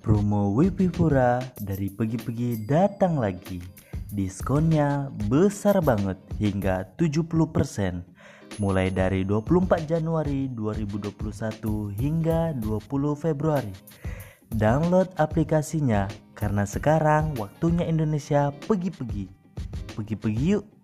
Promo Wipipura dari Pegi-Pegi datang lagi. Diskonnya besar banget hingga 70% mulai dari 24 Januari 2021 hingga 20 Februari. Download aplikasinya karena sekarang waktunya Indonesia pergi-pergi. Pergi-pergi yuk.